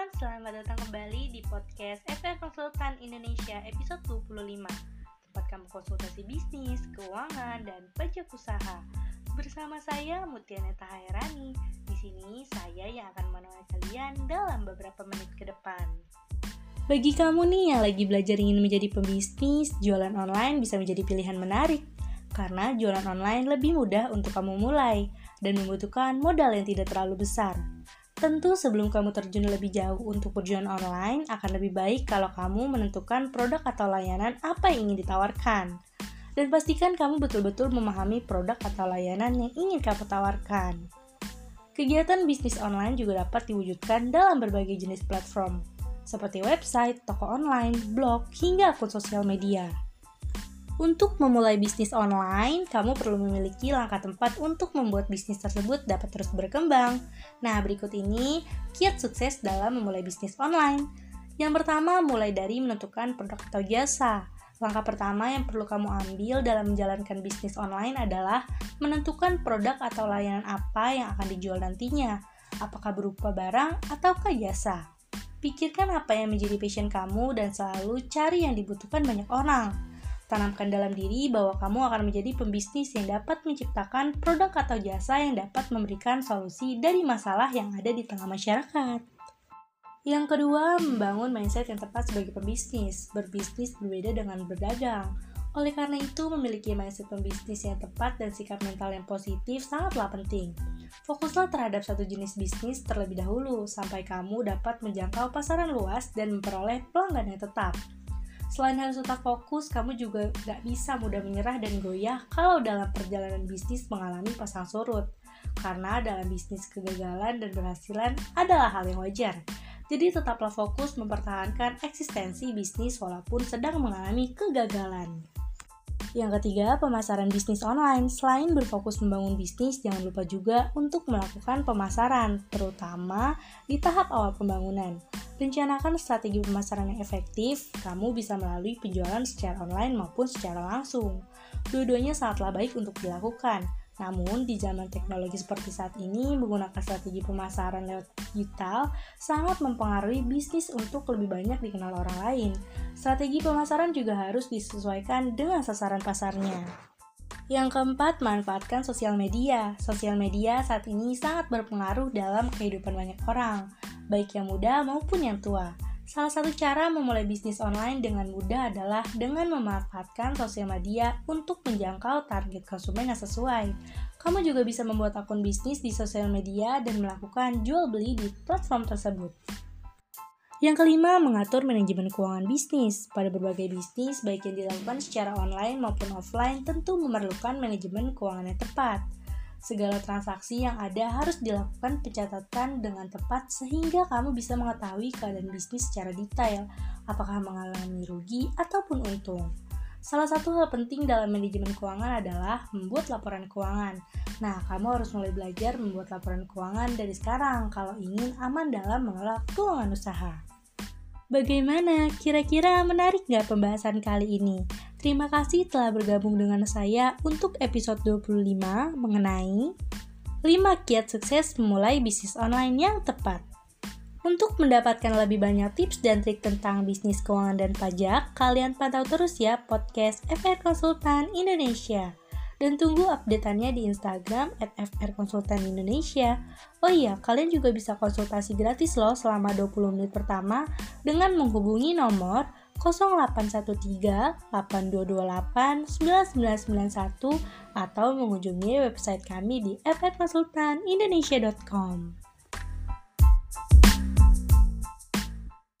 teman-teman, selamat datang kembali di podcast FR Konsultan Indonesia episode 25 Tempat kamu konsultasi bisnis, keuangan, dan pajak usaha. Bersama saya Mutianeta Hairani. Di sini saya yang akan menemani kalian dalam beberapa menit ke depan. Bagi kamu nih yang lagi belajar ingin menjadi pebisnis, jualan online bisa menjadi pilihan menarik. Karena jualan online lebih mudah untuk kamu mulai dan membutuhkan modal yang tidak terlalu besar. Tentu sebelum kamu terjun lebih jauh untuk perjualan online, akan lebih baik kalau kamu menentukan produk atau layanan apa yang ingin ditawarkan. Dan pastikan kamu betul-betul memahami produk atau layanan yang ingin kamu tawarkan. Kegiatan bisnis online juga dapat diwujudkan dalam berbagai jenis platform, seperti website, toko online, blog, hingga akun sosial media. Untuk memulai bisnis online, kamu perlu memiliki langkah tempat untuk membuat bisnis tersebut dapat terus berkembang. Nah, berikut ini kiat sukses dalam memulai bisnis online. Yang pertama, mulai dari menentukan produk atau jasa. Langkah pertama yang perlu kamu ambil dalam menjalankan bisnis online adalah menentukan produk atau layanan apa yang akan dijual nantinya. Apakah berupa barang ataukah jasa? Pikirkan apa yang menjadi passion kamu dan selalu cari yang dibutuhkan banyak orang. Tanamkan dalam diri bahwa kamu akan menjadi pembisnis yang dapat menciptakan produk atau jasa yang dapat memberikan solusi dari masalah yang ada di tengah masyarakat. Yang kedua, membangun mindset yang tepat sebagai pembisnis. Berbisnis berbeda dengan berdagang. Oleh karena itu, memiliki mindset pembisnis yang tepat dan sikap mental yang positif sangatlah penting. Fokuslah terhadap satu jenis bisnis terlebih dahulu, sampai kamu dapat menjangkau pasaran luas dan memperoleh pelanggan yang tetap. Selain harus tetap fokus, kamu juga gak bisa mudah menyerah dan goyah kalau dalam perjalanan bisnis mengalami pasang surut. Karena dalam bisnis kegagalan dan berhasilan adalah hal yang wajar. Jadi tetaplah fokus mempertahankan eksistensi bisnis walaupun sedang mengalami kegagalan. Yang ketiga, pemasaran bisnis online. Selain berfokus membangun bisnis, jangan lupa juga untuk melakukan pemasaran, terutama di tahap awal pembangunan. Rencanakan strategi pemasaran yang efektif, kamu bisa melalui penjualan secara online maupun secara langsung. Dua-duanya sangatlah baik untuk dilakukan. Namun, di zaman teknologi seperti saat ini, menggunakan strategi pemasaran lewat digital sangat mempengaruhi bisnis untuk lebih banyak dikenal orang lain. Strategi pemasaran juga harus disesuaikan dengan sasaran pasarnya. Yang keempat, manfaatkan sosial media. Sosial media saat ini sangat berpengaruh dalam kehidupan banyak orang baik yang muda maupun yang tua. Salah satu cara memulai bisnis online dengan mudah adalah dengan memanfaatkan sosial media untuk menjangkau target konsumen yang sesuai. Kamu juga bisa membuat akun bisnis di sosial media dan melakukan jual beli di platform tersebut. Yang kelima, mengatur manajemen keuangan bisnis. Pada berbagai bisnis, baik yang dilakukan secara online maupun offline, tentu memerlukan manajemen keuangan yang tepat. Segala transaksi yang ada harus dilakukan pencatatan dengan tepat sehingga kamu bisa mengetahui keadaan bisnis secara detail, apakah mengalami rugi ataupun untung. Salah satu hal penting dalam manajemen keuangan adalah membuat laporan keuangan. Nah, kamu harus mulai belajar membuat laporan keuangan dari sekarang kalau ingin aman dalam mengelola keuangan usaha. Bagaimana? Kira-kira menarik nggak pembahasan kali ini? Terima kasih telah bergabung dengan saya untuk episode 25 mengenai 5 kiat sukses memulai bisnis online yang tepat. Untuk mendapatkan lebih banyak tips dan trik tentang bisnis keuangan dan pajak, kalian pantau terus ya podcast FR Konsultan Indonesia. Dan tunggu updateannya di Instagram at FR Konsultan Indonesia. Oh iya, kalian juga bisa konsultasi gratis loh selama 20 menit pertama dengan menghubungi nomor 0813 8228 9991 atau mengunjungi website kami di frkonsultanindonesia.com.